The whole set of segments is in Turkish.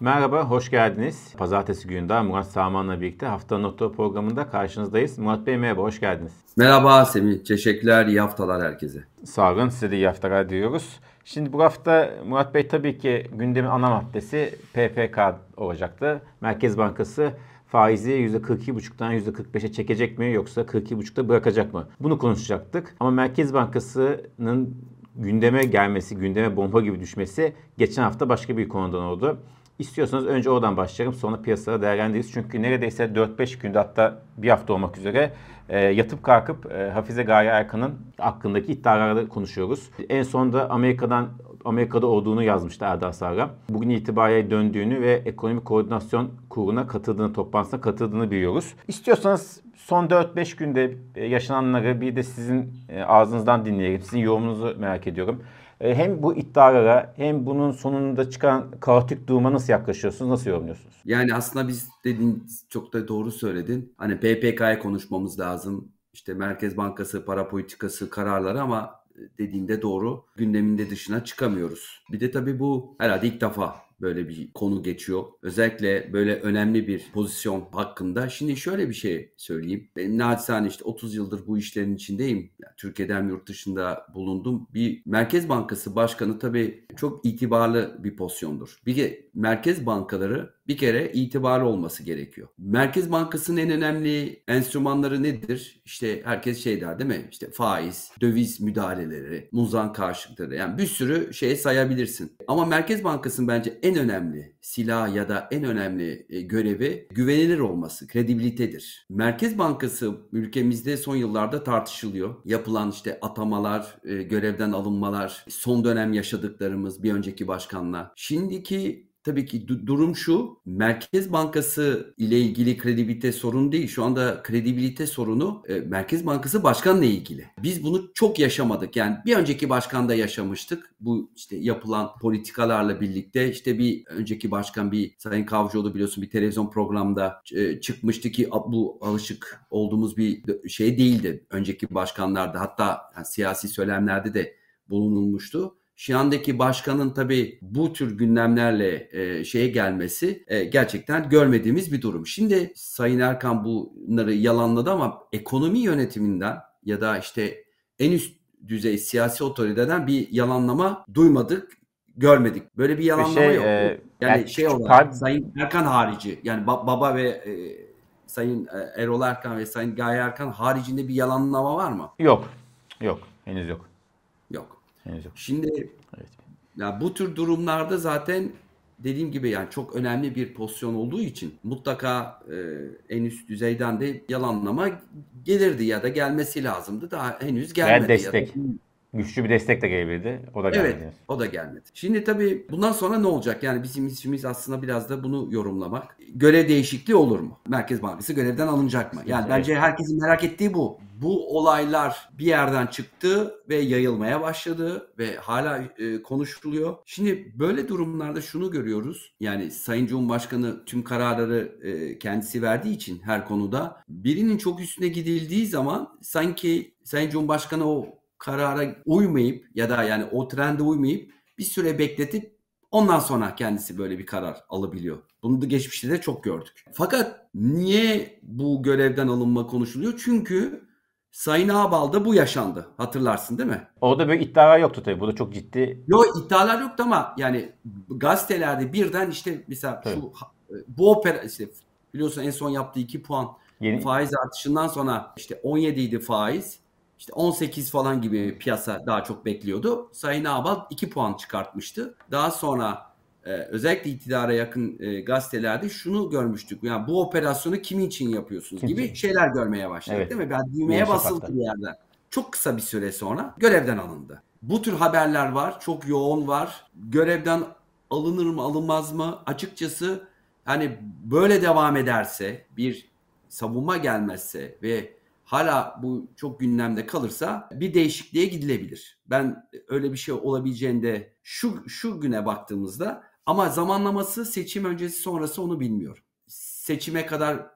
Merhaba, hoş geldiniz. Pazartesi gününden Murat Sağman'la birlikte Hafta Notu programında karşınızdayız. Murat Bey merhaba, hoş geldiniz. Merhaba Semih, teşekkürler, iyi haftalar herkese. Sağ olun, size de iyi haftalar diliyoruz. Şimdi bu hafta Murat Bey tabii ki gündemin ana maddesi PPK olacaktı. Merkez Bankası faizi %42,5'tan %45'e çekecek mi yoksa 42,5'ta bırakacak mı? Bunu konuşacaktık. Ama Merkez Bankası'nın gündeme gelmesi, gündeme bomba gibi düşmesi geçen hafta başka bir konudan oldu. İstiyorsanız önce oradan başlayalım sonra piyasaları değerlendiririz. Çünkü neredeyse 4-5 günde hatta bir hafta olmak üzere e, yatıp kalkıp e, Hafize Gaye Erkan'ın hakkındaki iddiaları konuşuyoruz. En sonunda Amerika'dan Amerika'da olduğunu yazmıştı Erdal Sarra. Bugün itibariyle döndüğünü ve ekonomik koordinasyon kuruluna katıldığını, toplantısına katıldığını biliyoruz. İstiyorsanız son 4-5 günde e, yaşananları bir de sizin e, ağzınızdan dinleyelim. Sizin yorumunuzu merak ediyorum. E, hem bu iddialara hem bunun sonunda çıkan kaotik duruma nasıl yaklaşıyorsunuz, nasıl yorumluyorsunuz? Yani aslında biz dediğin çok da doğru söyledin. Hani PPK'ya konuşmamız lazım. İşte Merkez Bankası para politikası kararları ama dediğinde doğru gündeminde dışına çıkamıyoruz. Bir de tabii bu herhalde ilk defa böyle bir konu geçiyor. Özellikle böyle önemli bir pozisyon hakkında. Şimdi şöyle bir şey söyleyeyim. Benim naçizane işte 30 yıldır bu işlerin içindeyim. Yani Türkiye'den yurt dışında bulundum. Bir Merkez Bankası Başkanı tabii çok itibarlı bir pozisyondur. Bir de Merkez bankaları bir kere itibarlı olması gerekiyor. Merkez Bankası'nın en önemli enstrümanları nedir? İşte herkes şey der değil mi? İşte faiz, döviz müdahaleleri, muzan karşılıkları. Yani bir sürü şey sayabilirsin. Ama Merkez Bankası'nın bence en önemli silah ya da en önemli e, görevi güvenilir olması, kredibilitedir. Merkez Bankası ülkemizde son yıllarda tartışılıyor. Yapılan işte atamalar, e, görevden alınmalar, son dönem yaşadıklarımız bir önceki başkanla. Şimdiki Tabii ki durum şu. Merkez Bankası ile ilgili kredibilite sorunu değil. Şu anda kredibilite sorunu e, Merkez Bankası Başkan'la ilgili. Biz bunu çok yaşamadık. Yani bir önceki başkanda yaşamıştık. Bu işte yapılan politikalarla birlikte işte bir önceki başkan bir Sayın Kavcıoğlu biliyorsun bir televizyon programda e, çıkmıştı ki bu alışık olduğumuz bir şey değildi. Önceki başkanlarda hatta yani siyasi söylemlerde de bulunulmuştu. Şu andaki başkanın tabii bu tür gündemlerle e, şeye gelmesi e, gerçekten görmediğimiz bir durum. Şimdi Sayın Erkan bunları yalanladı ama ekonomi yönetiminden ya da işte en üst düzey siyasi otoriteden bir yalanlama duymadık, görmedik. Böyle bir yalanlama şey, yok. E, yani, yani şey olarak Sayın Erkan harici yani ba- baba ve e, Sayın e, Erol Erkan ve Sayın Gaye Erkan haricinde bir yalanlama var mı? Yok. Yok. Henüz yok. Yok. Evet. Şimdi evet. ya bu tür durumlarda zaten dediğim gibi yani çok önemli bir pozisyon olduğu için mutlaka e, en üst düzeyden de yalanlama gelirdi ya da gelmesi lazımdı. Daha henüz gelmedi. Veya destek. Ya da, güçlü bir destek de gelebilirdi. O da gelmedi. Evet, o da gelmedi. Şimdi tabii bundan sonra ne olacak? Yani bizim işimiz aslında biraz da bunu yorumlamak. Görev değişikliği olur mu? Merkez Bankası görevden alınacak mı? Yani bence herkesin merak ettiği bu. Bu olaylar bir yerden çıktı ve yayılmaya başladı ve hala e, konuşuluyor. Şimdi böyle durumlarda şunu görüyoruz. Yani Sayın Cumhurbaşkanı tüm kararları e, kendisi verdiği için her konuda birinin çok üstüne gidildiği zaman sanki Sayın Cumhurbaşkanı o karara uymayıp ya da yani o trende uymayıp bir süre bekletip ondan sonra kendisi böyle bir karar alabiliyor. Bunu da geçmişte de çok gördük. Fakat niye bu görevden alınma konuşuluyor? Çünkü Sayın Ağbal'da bu yaşandı. Hatırlarsın değil mi? Orada böyle iddialar yoktu tabii. Bu da çok ciddi. Yok iddialar yoktu ama yani gazetelerde birden işte mesela tabii. şu bu opera işte biliyorsun en son yaptığı 2 puan Yeni... faiz artışından sonra işte 17 idi faiz. İşte 18 falan gibi piyasa daha çok bekliyordu. Sayın Ağbal 2 puan çıkartmıştı. Daha sonra e, özellikle iktidara yakın e, gazetelerde şunu görmüştük. Yani bu operasyonu kimin için yapıyorsunuz Kim gibi için? şeyler görmeye başladık evet. değil mi? Ben düğmeye basıldı bir yerden. Çok kısa bir süre sonra görevden alındı. Bu tür haberler var. Çok yoğun var. Görevden alınır mı alınmaz mı? Açıkçası hani böyle devam ederse bir savunma gelmezse ve hala bu çok gündemde kalırsa bir değişikliğe gidilebilir. Ben öyle bir şey olabileceğinde şu şu güne baktığımızda ama zamanlaması seçim öncesi sonrası onu bilmiyorum. Seçime kadar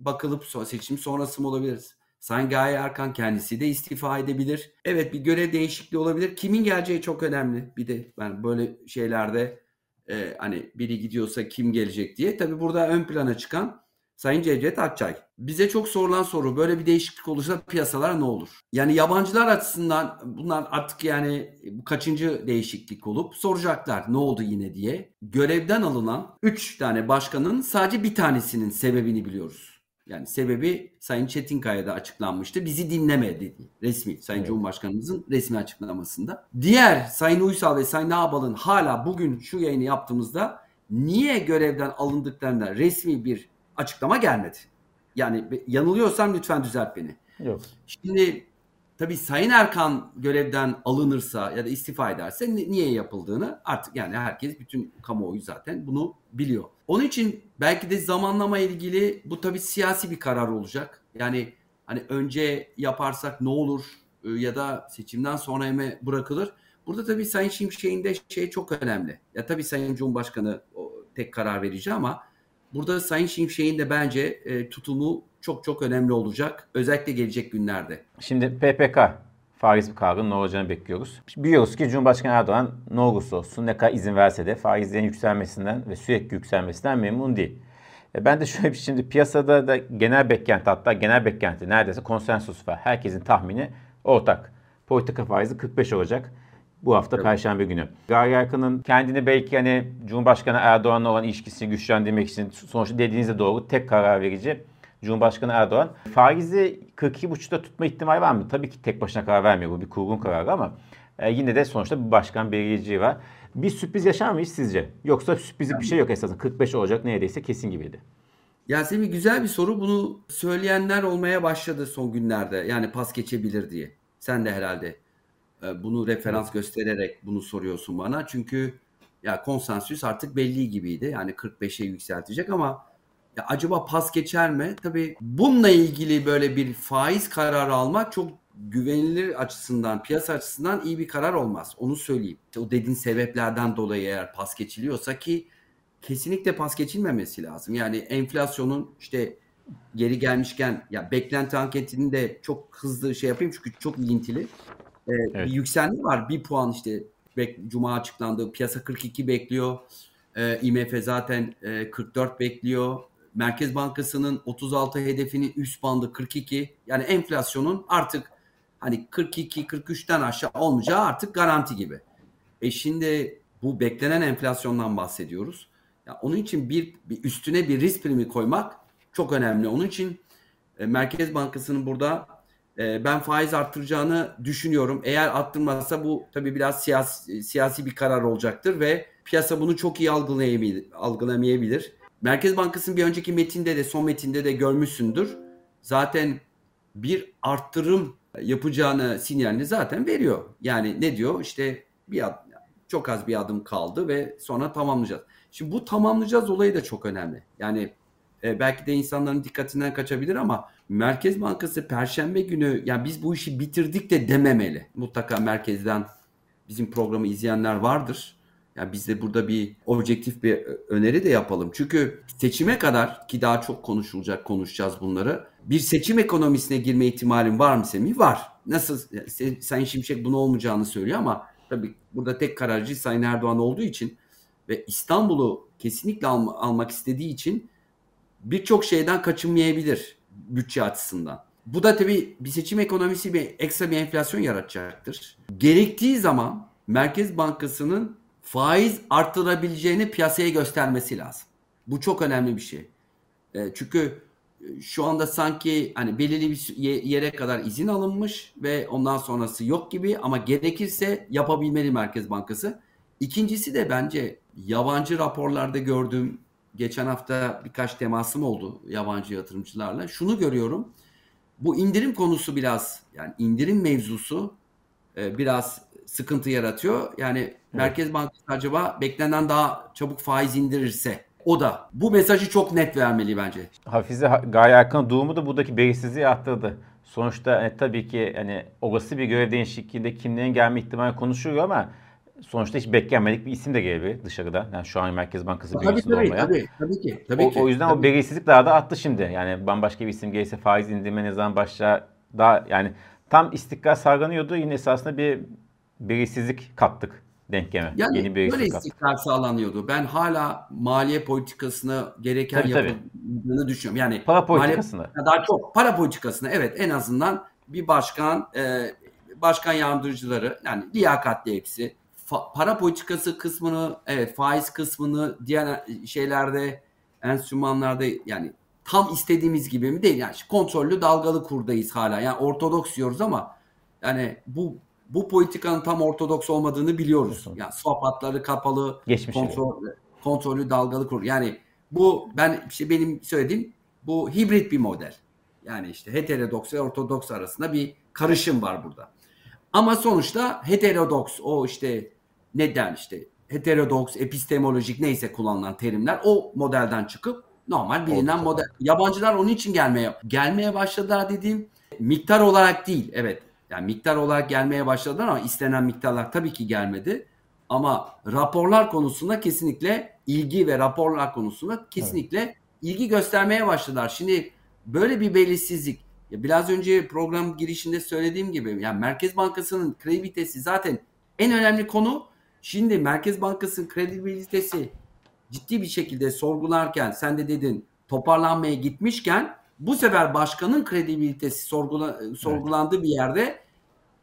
bakılıp seçim sonrası mı olabilir? Sayın Gaye Erkan kendisi de istifa edebilir. Evet bir görev değişikliği olabilir. Kimin geleceği çok önemli. Bir de ben böyle şeylerde e, hani biri gidiyorsa kim gelecek diye. Tabi burada ön plana çıkan Sayın Cevdet Akçay. Bize çok sorulan soru böyle bir değişiklik olursa piyasalara ne olur? Yani yabancılar açısından bunlar artık yani bu kaçıncı değişiklik olup soracaklar ne oldu yine diye. Görevden alınan 3 tane başkanın sadece bir tanesinin sebebini biliyoruz. Yani sebebi Sayın Çetinkaya'da açıklanmıştı. Bizi dinlemedi resmi Sayın evet. Cumhurbaşkanımızın resmi açıklamasında. Diğer Sayın Uysal ve Sayın Ağbal'ın hala bugün şu yayını yaptığımızda niye görevden alındıklarına resmi bir açıklama gelmedi. Yani yanılıyorsam lütfen düzelt beni. Yok. Şimdi tabii Sayın Erkan görevden alınırsa ya da istifa ederse niye yapıldığını artık yani herkes bütün kamuoyu zaten bunu biliyor. Onun için belki de zamanlama ilgili bu tabii siyasi bir karar olacak. Yani hani önce yaparsak ne olur e, ya da seçimden sonra mı bırakılır? Burada tabii Sayın Şimşek'in de şey çok önemli. Ya tabii Sayın Cumhurbaşkanı tek karar verici ama burada Sayın Şimşek'in de bence e, tutumu çok çok önemli olacak. Özellikle gelecek günlerde. Şimdi PPK faiz kararının ne olacağını bekliyoruz. Biliyoruz ki Cumhurbaşkanı Erdoğan ne olursa olsun ne kadar izin verse de faizlerin yükselmesinden ve sürekli yükselmesinden memnun değil. E ben de şöyle bir şimdi piyasada da genel beklenti hatta genel beklenti neredeyse konsensus var. Herkesin tahmini ortak. Politika faizi 45 olacak. Bu hafta evet. Perşembe günü. Gari Erkan'ın kendini belki hani Cumhurbaşkanı Erdoğan'la olan ilişkisini güçlendirmek için sonuçta dediğinizde doğru tek karar verici Cumhurbaşkanı Erdoğan. Faizi 42,5'ta tutma ihtimali var mı? Tabii ki tek başına karar vermiyor. Bu bir kurgun kararı ama e, yine de sonuçta bir başkan belirleyiciliği var. Bir sürpriz yaşar mıyız sizce? Yoksa sürprizlik bir şey yok esasında. 45 olacak neredeyse kesin gibiydi. Yasemin güzel bir soru. Bunu söyleyenler olmaya başladı son günlerde. Yani pas geçebilir diye. Sen de herhalde bunu referans göstererek bunu soruyorsun bana. Çünkü ya konsensüs artık belli gibiydi. Yani 45'e yükseltecek ama ya acaba pas geçer mi? Tabii bununla ilgili böyle bir faiz kararı almak çok güvenilir açısından, piyasa açısından iyi bir karar olmaz. Onu söyleyeyim. İşte o dediğin sebeplerden dolayı eğer pas geçiliyorsa ki kesinlikle pas geçilmemesi lazım. Yani enflasyonun işte geri gelmişken ya beklenti anketini de çok hızlı şey yapayım çünkü çok ilintili. Ee, evet. Bir yükselme var. Bir puan işte Cuma açıklandı. Piyasa 42 bekliyor. Ee, IMF zaten e, 44 bekliyor. Merkez Bankası'nın 36 hedefinin üst bandı 42. Yani enflasyonun artık hani 42-43'ten aşağı olmayacağı artık garanti gibi. E şimdi bu beklenen enflasyondan bahsediyoruz. Ya onun için bir, bir üstüne bir risk primi koymak çok önemli. Onun için e, Merkez Bankası'nın burada e, ben faiz arttıracağını düşünüyorum. Eğer arttırmazsa bu tabii biraz siyasi, siyasi bir karar olacaktır ve piyasa bunu çok iyi algılayabilir. algılamayabilir. Merkez Bankası'nın bir önceki metinde de son metinde de görmüşsündür. Zaten bir arttırım yapacağını sinyalini zaten veriyor. Yani ne diyor? İşte bir adım, çok az bir adım kaldı ve sonra tamamlayacağız. Şimdi bu tamamlayacağız olayı da çok önemli. Yani e, belki de insanların dikkatinden kaçabilir ama Merkez Bankası Perşembe günü ya biz bu işi bitirdik de dememeli. Mutlaka merkezden bizim programı izleyenler vardır. Yani biz de burada bir objektif bir öneri de yapalım. Çünkü seçime kadar ki daha çok konuşulacak, konuşacağız bunları. Bir seçim ekonomisine girme ihtimalin var mı Semih? Var. Nasıl Sayın Şimşek bunu olmayacağını söylüyor ama tabii burada tek kararcı Sayın Erdoğan olduğu için ve İstanbul'u kesinlikle alma, almak istediği için birçok şeyden kaçınmayabilir bütçe açısından. Bu da tabii bir seçim ekonomisi bir ekstra bir enflasyon yaratacaktır. Gerektiği zaman Merkez Bankası'nın faiz arttırabileceğini piyasaya göstermesi lazım. Bu çok önemli bir şey. E, çünkü e, şu anda sanki hani belirli bir yere kadar izin alınmış ve ondan sonrası yok gibi ama gerekirse yapabilmeli Merkez Bankası. İkincisi de bence yabancı raporlarda gördüğüm geçen hafta birkaç temasım oldu yabancı yatırımcılarla. Şunu görüyorum. Bu indirim konusu biraz yani indirim mevzusu e, biraz sıkıntı yaratıyor. Yani evet. Merkez Bankası acaba beklenen daha çabuk faiz indirirse o da bu mesajı çok net vermeli bence. Hafize Gaye Erkan doğumu da buradaki belirsizliği arttırdı. Sonuçta e, tabii ki hani olası bir görev değişikliğinde kimlerin gelme ihtimali konuşuluyor ama sonuçta hiç beklenmedik bir isim de gelebilir dışarıda. Yani şu an Merkez Bankası bünyesinde tabii, olmayan. Tabii, tabii ki. Tabii o, ki. o yüzden tabii. o belirsizlik daha da arttı şimdi. Yani bambaşka bir isim gelirse faiz indirme ne zaman başlar daha yani tam istikrar sağlanıyordu. Yine esasında bir belirsizlik kattık denkleme. Yani Yeni bir böyle istikrar sağlanıyordu. Ben hala maliye politikasına gereken Tabii, tabii. yapıldığını düşünüyorum. Yani Para politikasına daha çok para politikasına evet en azından bir başkan e, başkan yardımcıları yani liyakatli hepsi para politikası kısmını evet faiz kısmını diğer şeylerde enstrümanlarda yani tam istediğimiz gibi mi değil yani kontrollü dalgalı kurdayız hala yani ortodoks diyoruz ama yani bu bu politikanın tam ortodoks olmadığını biliyoruz. Yani swap hatları kapalı, Geçmiş kontrol, kontrollü dalgalı kur. Yani bu ben işte benim söylediğim bu hibrit bir model. Yani işte heterodoks ve ortodoks arasında bir karışım var burada. Ama sonuçta heterodoks o işte neden işte heterodoks, epistemolojik neyse kullanılan terimler o modelden çıkıp normal bilinen model. Yabancılar onun için gelmeye gelmeye başladılar dediğim miktar olarak değil. Evet. Yani miktar olarak gelmeye başladılar ama istenen miktarlar tabii ki gelmedi. Ama raporlar konusunda kesinlikle ilgi ve raporlar konusunda kesinlikle ilgi göstermeye başladılar. Şimdi böyle bir belirsizlik ya biraz önce program girişinde söylediğim gibi yani Merkez Bankası'nın kredibilitesi zaten en önemli konu. Şimdi Merkez Bankası'nın kredibilitesi ciddi bir şekilde sorgularken sen de dedin toparlanmaya gitmişken bu sefer başkanın kredibilitesi sorgula, sorgulandığı bir yerde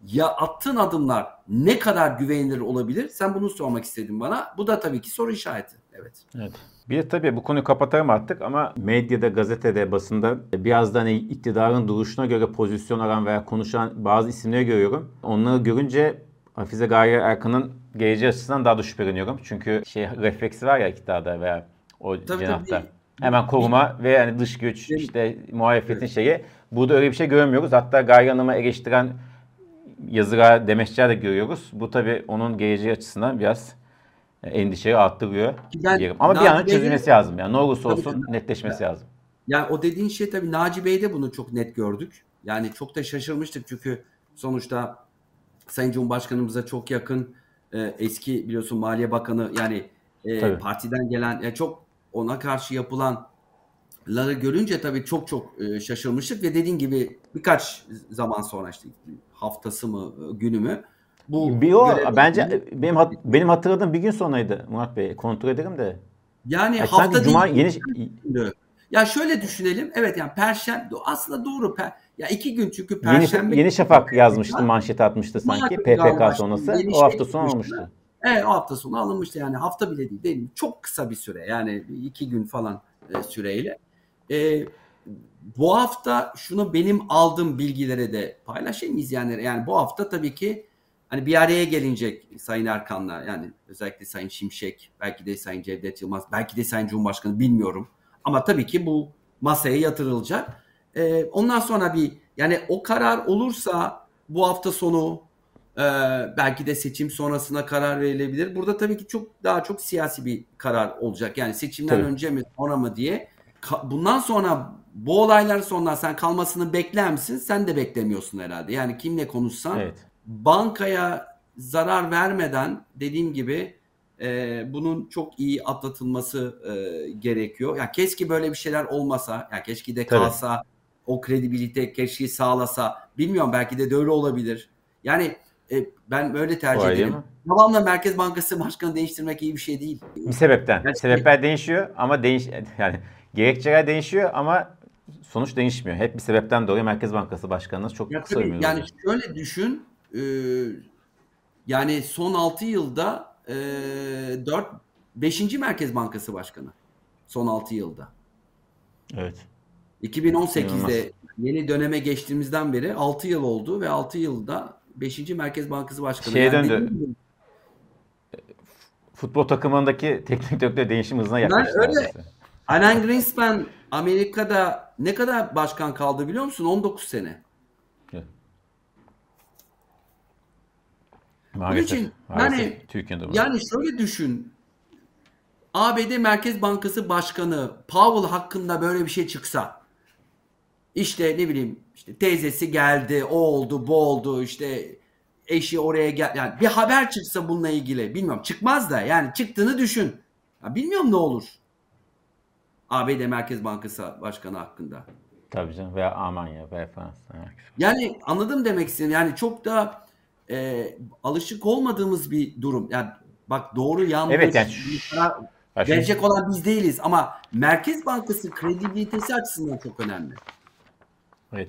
ya attığın adımlar ne kadar güvenilir olabilir? Sen bunu sormak istedin bana. Bu da tabii ki soru işareti. Evet. Evet. Bir de tabii bu konuyu kapatalım artık ama medyada, gazetede, basında biraz da hani iktidarın duruşuna göre pozisyon alan veya konuşan bazı isimleri görüyorum. Onları görünce Hafize Gaye Erkan'ın geleceği açısından daha da şüpheleniyorum. Çünkü şey refleksi var ya iktidarda veya o Tabii, cenahta. tabii. Hemen koruma ve yani dış güç, Evet. işte muhalefetin şeyi. Burada öyle bir şey görmüyoruz. Hatta Gaye Hanım'ı eleştiren yazılar, demeçler de görüyoruz. Bu tabii onun geleceği açısından biraz endişeyi arttırıyor. Ben diyelim. Ama bir an çözülmesi lazım. Yani ne olursa Tabii, olsun netleşmesi lazım. Yani o dediğin şey tabii Naci Bey'de bunu çok net gördük. Yani çok da şaşırmıştık çünkü sonuçta Sayın Cumhurbaşkanımıza çok yakın e, eski biliyorsun Maliye Bakanı yani e, Tabii. partiden gelen ya çok ona karşı yapılanları görünce tabii çok çok e, şaşırmıştık ve dediğin gibi birkaç zaman sonra işte haftası mı e, günü mü bu Bir o bence benim hat- benim hatırladığım bir gün sonraydı Murat Bey. Kontrol ederim de. yani Ay, hafta sanki cuma değil, yeni gündü. Ya şöyle düşünelim. Evet yani perşembe aslında doğru. Per, ya iki gün çünkü Yeni, perşembe. Yeni Şafak yazmıştı, manşet atmıştı sanki PPK sonrası. yeni O hafta şey sonu olmuştu. Evet o hafta sonu alınmıştı yani hafta bile değil değil mi? Çok kısa bir süre yani iki gün falan e, süreyle. E, bu hafta şunu benim aldığım bilgilere de paylaşayım izleyenlere. Yani bu hafta tabii ki hani bir araya gelinecek Sayın Erkan'la yani özellikle Sayın Şimşek, belki de Sayın Cevdet Yılmaz, belki de Sayın Cumhurbaşkanı bilmiyorum. Ama tabii ki bu masaya yatırılacak. E, ondan sonra bir yani o karar olursa bu hafta sonu ee, belki de seçim sonrasına karar verilebilir. Burada tabii ki çok daha çok siyasi bir karar olacak. Yani seçimden Tabii. önce mi sonra mı diye. Ka- Bundan sonra bu olaylar sonra sen kalmasını bekler misin? Sen de beklemiyorsun herhalde. Yani kimle konuşsan Evet. bankaya zarar vermeden dediğim gibi e, bunun çok iyi atlatılması e, gerekiyor. Ya keşke böyle bir şeyler olmasa, ya keşke de Tabii. O kredibilite keşke sağlasa. Bilmiyorum belki de de öyle olabilir. Yani e, ben böyle tercih değil ederim. Tamamla Merkez Bankası Başkanı değiştirmek iyi bir şey değil. Bir sebepten. Yani- Sebepler değişiyor ama değiş yani gerekçeler değişiyor ama sonuç değişmiyor. Hep bir sebepten dolayı Merkez Bankası Başkanı'nız çok Ya kısa ömürlü yani şöyle düşün, e, yani son 6 yılda e, 4 5. Merkez Bankası Başkanı. Son 6 yılda. Evet. 2018'de İnanılmaz. yeni döneme geçtiğimizden beri 6 yıl oldu ve 6 yılda 5. Merkez Bankası Başkanı. Şeye Yani döndü. Futbol takımındaki teknik direktör değişim hızına yaklaştı. öyle- neredeyse. Alan Greenspan Amerika'da ne kadar başkan kaldı biliyor musun? 19 sene. Maalesef. için maalesef yani- Türkiye'de. Yani şöyle düşün. ABD Merkez Bankası Başkanı Powell hakkında böyle bir şey çıksa işte ne bileyim işte teyzesi geldi, o oldu, bu oldu, işte eşi oraya gel yani bir haber çıksa bununla ilgili bilmiyorum çıkmaz da yani çıktığını düşün. Ya bilmiyorum ne olur. ABD Merkez Bankası Başkanı hakkında. Tabii canım. Veya Almanya veya Fransa. Yani anladım demek istedim. Yani çok da e, alışık olmadığımız bir durum. Yani bak doğru yanlış Evet yani verecek olan biz değiliz ama Merkez Bankası kredibilitesi açısından çok önemli. Evet.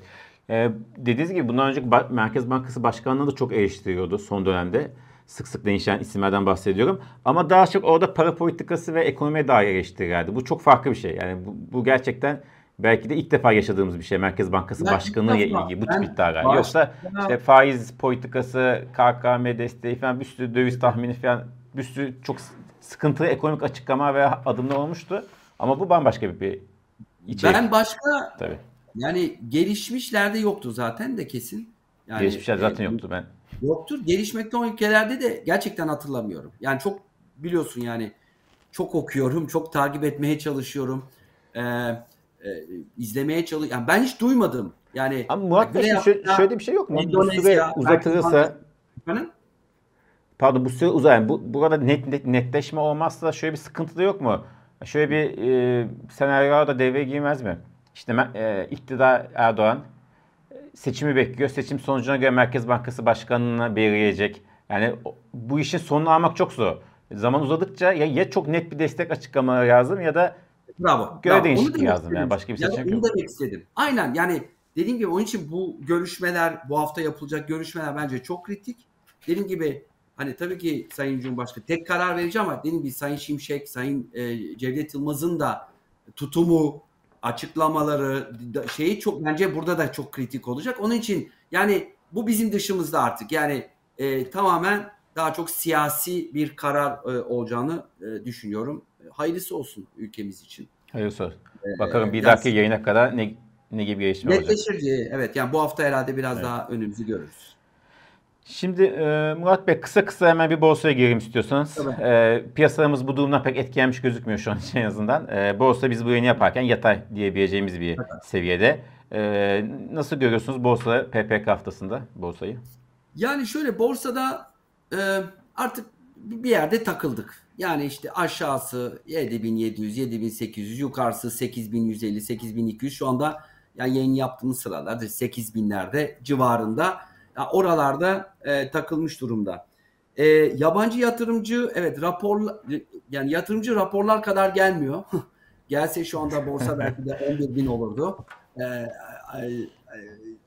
Ee, dediğiniz gibi bundan önce Merkez Bankası Başkanlığı da çok eleştiriyordu son dönemde. Sık sık değişen isimlerden bahsediyorum. Ama daha çok orada para politikası ve ekonomiye dair eleştirilerdi. Bu çok farklı bir şey. Yani bu, bu gerçekten belki de ilk defa yaşadığımız bir şey Merkez Bankası ben Başkanlığı ile ilgili bu tip iddialar. Yoksa işte faiz politikası, KKM desteği falan bir sürü döviz tahmini falan bir sürü çok sıkıntılı ekonomik açıklama ve adımlar olmuştu. Ama bu bambaşka bir içerik. Ben başka Tabii. Yani gelişmişlerde yoktu zaten de kesin. Yani, Gelişmişler zaten e, yoktu ben. Yoktur. Gelişmekte olan ülkelerde de gerçekten hatırlamıyorum. Yani çok biliyorsun yani çok okuyorum, çok takip etmeye çalışıyorum. Ee, e, izlemeye çalışıyorum. Yani ben hiç duymadım. Yani Ama Murat Bey şöyle, şöyle bir şey yok mu? Bu süre uzatılırsa efendim? Pardon bu süre uzar. Yani bu, burada net, net, netleşme olmazsa şöyle bir sıkıntı da yok mu? Şöyle bir e, senaryo da devreye girmez mi? İşte e, iktidar Erdoğan seçimi bekliyor. Seçim sonucuna göre Merkez Bankası Başkanı'na belirleyecek. Yani bu işin sonunu almak çok zor. Zaman uzadıkça ya, ya çok net bir destek açıklama lazım ya da Bravo. Göre değişiklik lazım yani başka bir seçenek yani yok. Onu demek istedim. Aynen yani dediğim gibi onun için bu görüşmeler bu hafta yapılacak görüşmeler bence çok kritik. Dediğim gibi hani tabii ki Sayın Cumhurbaşkanı tek karar vereceğim ama dediğim gibi Sayın Şimşek, Sayın e, Cevdet Yılmaz'ın da tutumu, açıklamaları şeyi çok bence burada da çok kritik olacak. Onun için yani bu bizim dışımızda artık. Yani e, tamamen daha çok siyasi bir karar e, olacağını e, düşünüyorum. Hayırlısı olsun ülkemiz için. Hayırlısı olsun. E, Bakalım bir dahaki yayına kadar ne ne gibi gelişme olacak. Netleşir evet. Yani bu hafta herhalde biraz evet. daha önümüzü görürüz. Şimdi e, Murat Bey kısa kısa hemen bir borsaya girelim istiyorsanız. E, piyasalarımız bu durumdan pek etkilenmiş gözükmüyor şu an için en azından. E, borsa biz bu yayını yaparken yatay diyebileceğimiz bir evet. seviyede. E, nasıl görüyorsunuz borsa PPK haftasında borsayı? Yani şöyle borsada e, artık bir yerde takıldık. Yani işte aşağısı 7700, 7800, yukarısı 8150, 8200 şu anda yani yayın yaptığımız sıralarda 8000'lerde civarında oralarda e, takılmış durumda. E, yabancı yatırımcı evet rapor yani yatırımcı raporlar kadar gelmiyor. Gelse şu anda borsa belki de 11 bin olurdu. E, e,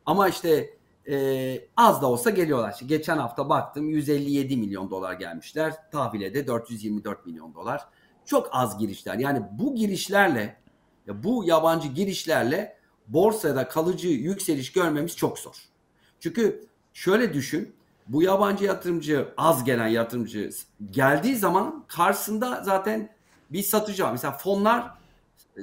ama işte e, az da olsa geliyorlar. İşte geçen hafta baktım 157 milyon dolar gelmişler. Tahvile de 424 milyon dolar. Çok az girişler. Yani bu girişlerle bu yabancı girişlerle borsada kalıcı yükseliş görmemiz çok zor. Çünkü şöyle düşün. Bu yabancı yatırımcı az gelen yatırımcı geldiği zaman karşısında zaten bir satıcı var. Mesela fonlar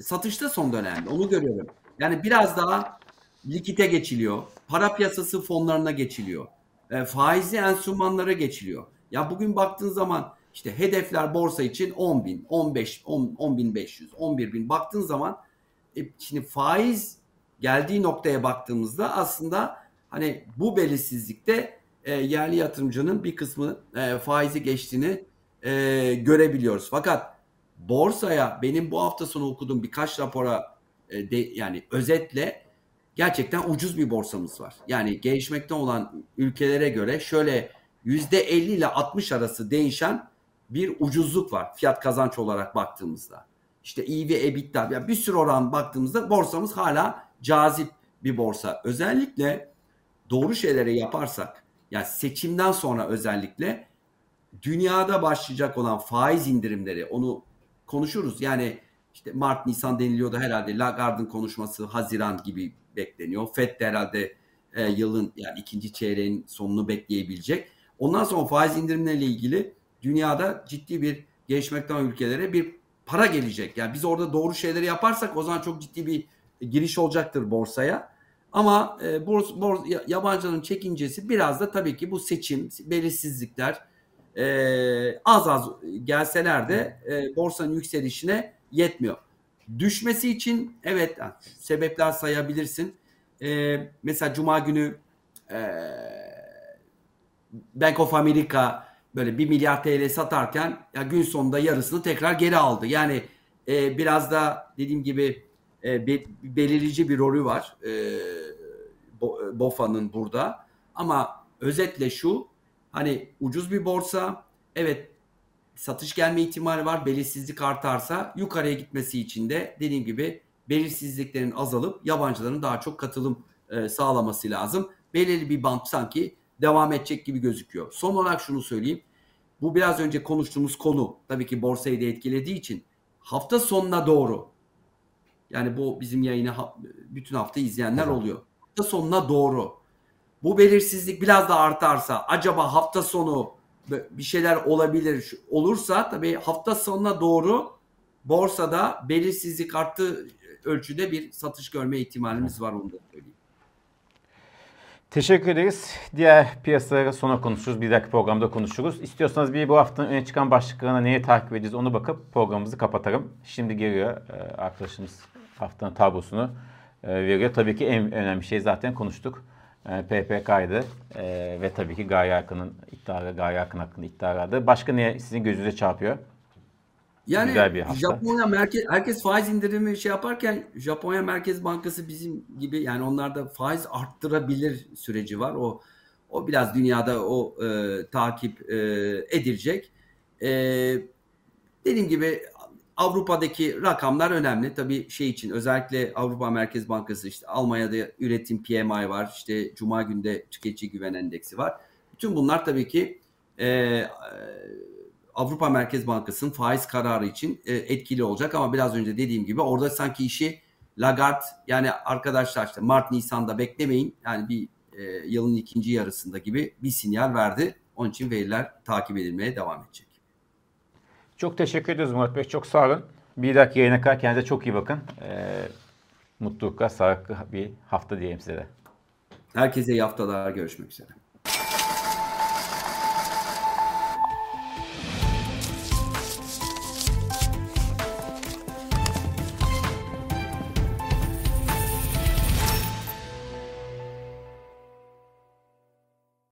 satışta son dönemde onu görüyorum. Yani biraz daha likite geçiliyor. Para piyasası fonlarına geçiliyor. E, faizli enstrümanlara geçiliyor. Ya bugün baktığın zaman işte hedefler borsa için 10 bin, 15, 10, 10 bin 500, 11 bin baktığın zaman e, şimdi faiz geldiği noktaya baktığımızda aslında hani bu belirsizlikte e, yerli yatırımcının bir kısmı e, faizi geçtiğini e, görebiliyoruz. Fakat borsaya benim bu hafta sonu okuduğum birkaç rapora e, de, yani özetle gerçekten ucuz bir borsamız var. Yani gelişmekte olan ülkelere göre şöyle yüzde 50 ile 60 arası değişen bir ucuzluk var fiyat kazanç olarak baktığımızda. İşte ve EBITDA yani bir sürü oran baktığımızda borsamız hala cazip bir borsa. Özellikle doğru şeyleri yaparsak yani seçimden sonra özellikle dünyada başlayacak olan faiz indirimleri onu konuşuruz. Yani işte Mart Nisan deniliyordu herhalde Lagarde'ın konuşması Haziran gibi bekleniyor. FED de herhalde e, yılın yani ikinci çeyreğin sonunu bekleyebilecek. Ondan sonra faiz indirimleriyle ilgili dünyada ciddi bir gelişmekten ülkelere bir para gelecek. Yani biz orada doğru şeyleri yaparsak o zaman çok ciddi bir giriş olacaktır borsaya. Ama e, bors, bors, yabancıların çekincesi biraz da tabii ki bu seçim, belirsizlikler e, az az gelseler de e, borsanın yükselişine yetmiyor. Düşmesi için evet sebepler sayabilirsin. E, mesela Cuma günü e, Bank of America böyle 1 milyar TL satarken ya gün sonunda yarısını tekrar geri aldı. Yani e, biraz da dediğim gibi e, be, belirleyici bir rolü var e, BOFA'nın burada. Ama özetle şu Hani ucuz bir borsa. Evet satış gelme ihtimali var. Belirsizlik artarsa yukarıya gitmesi için de dediğim gibi belirsizliklerin azalıp yabancıların daha çok katılım e, sağlaması lazım. Belirli bir bant sanki devam edecek gibi gözüküyor. Son olarak şunu söyleyeyim. Bu biraz önce konuştuğumuz konu tabii ki borsayı da etkilediği için hafta sonuna doğru yani bu bizim yayını bütün hafta izleyenler oluyor. Hafta sonuna doğru bu belirsizlik biraz da artarsa acaba hafta sonu bir şeyler olabilir olursa tabii hafta sonuna doğru borsada belirsizlik arttığı ölçüde bir satış görme ihtimalimiz var onu da söyleyeyim. Teşekkür ederiz. Diğer piyasalara sonra konuşuruz. Bir dahaki programda konuşuruz. İstiyorsanız bir bu haftanın öne çıkan başlıklarına neye takip edeceğiz onu bakıp programımızı kapatalım. Şimdi geliyor e, arkadaşımız haftanın tablosunu e, veriyor. Tabii ki en önemli şey zaten konuştuk. E, PPK'ydı ve tabii ki Gaye Akın'ın iddiaları, Gaye Akın hakkında iddialardı. Başka ne sizin gözünüze çarpıyor? Yani Güzel bir hafta. Japonya merkez herkes faiz indirimi şey yaparken Japonya Merkez Bankası bizim gibi yani onlarda faiz arttırabilir süreci var. O o biraz dünyada o e, takip e, edilecek. E, dediğim gibi Avrupa'daki rakamlar önemli. Tabii şey için özellikle Avrupa Merkez Bankası işte Almanya'da üretim PMI var. İşte Cuma günde tüketici güven endeksi var. Bütün bunlar tabii ki e, Avrupa Merkez Bankası'nın faiz kararı için e, etkili olacak ama biraz önce dediğim gibi orada sanki işi Lagarde yani arkadaşlar işte Mart Nisan'da beklemeyin yani bir e, yılın ikinci yarısında gibi bir sinyal verdi. Onun için veriler takip edilmeye devam edecek. Çok teşekkür ediyoruz Murat Bey. Çok sağ olun. Bir dahaki yayına kadar kendinize çok iyi bakın. Ee, mutlulukla, sağlıklı bir hafta diyeyim size de. Herkese iyi haftalar. Görüşmek üzere.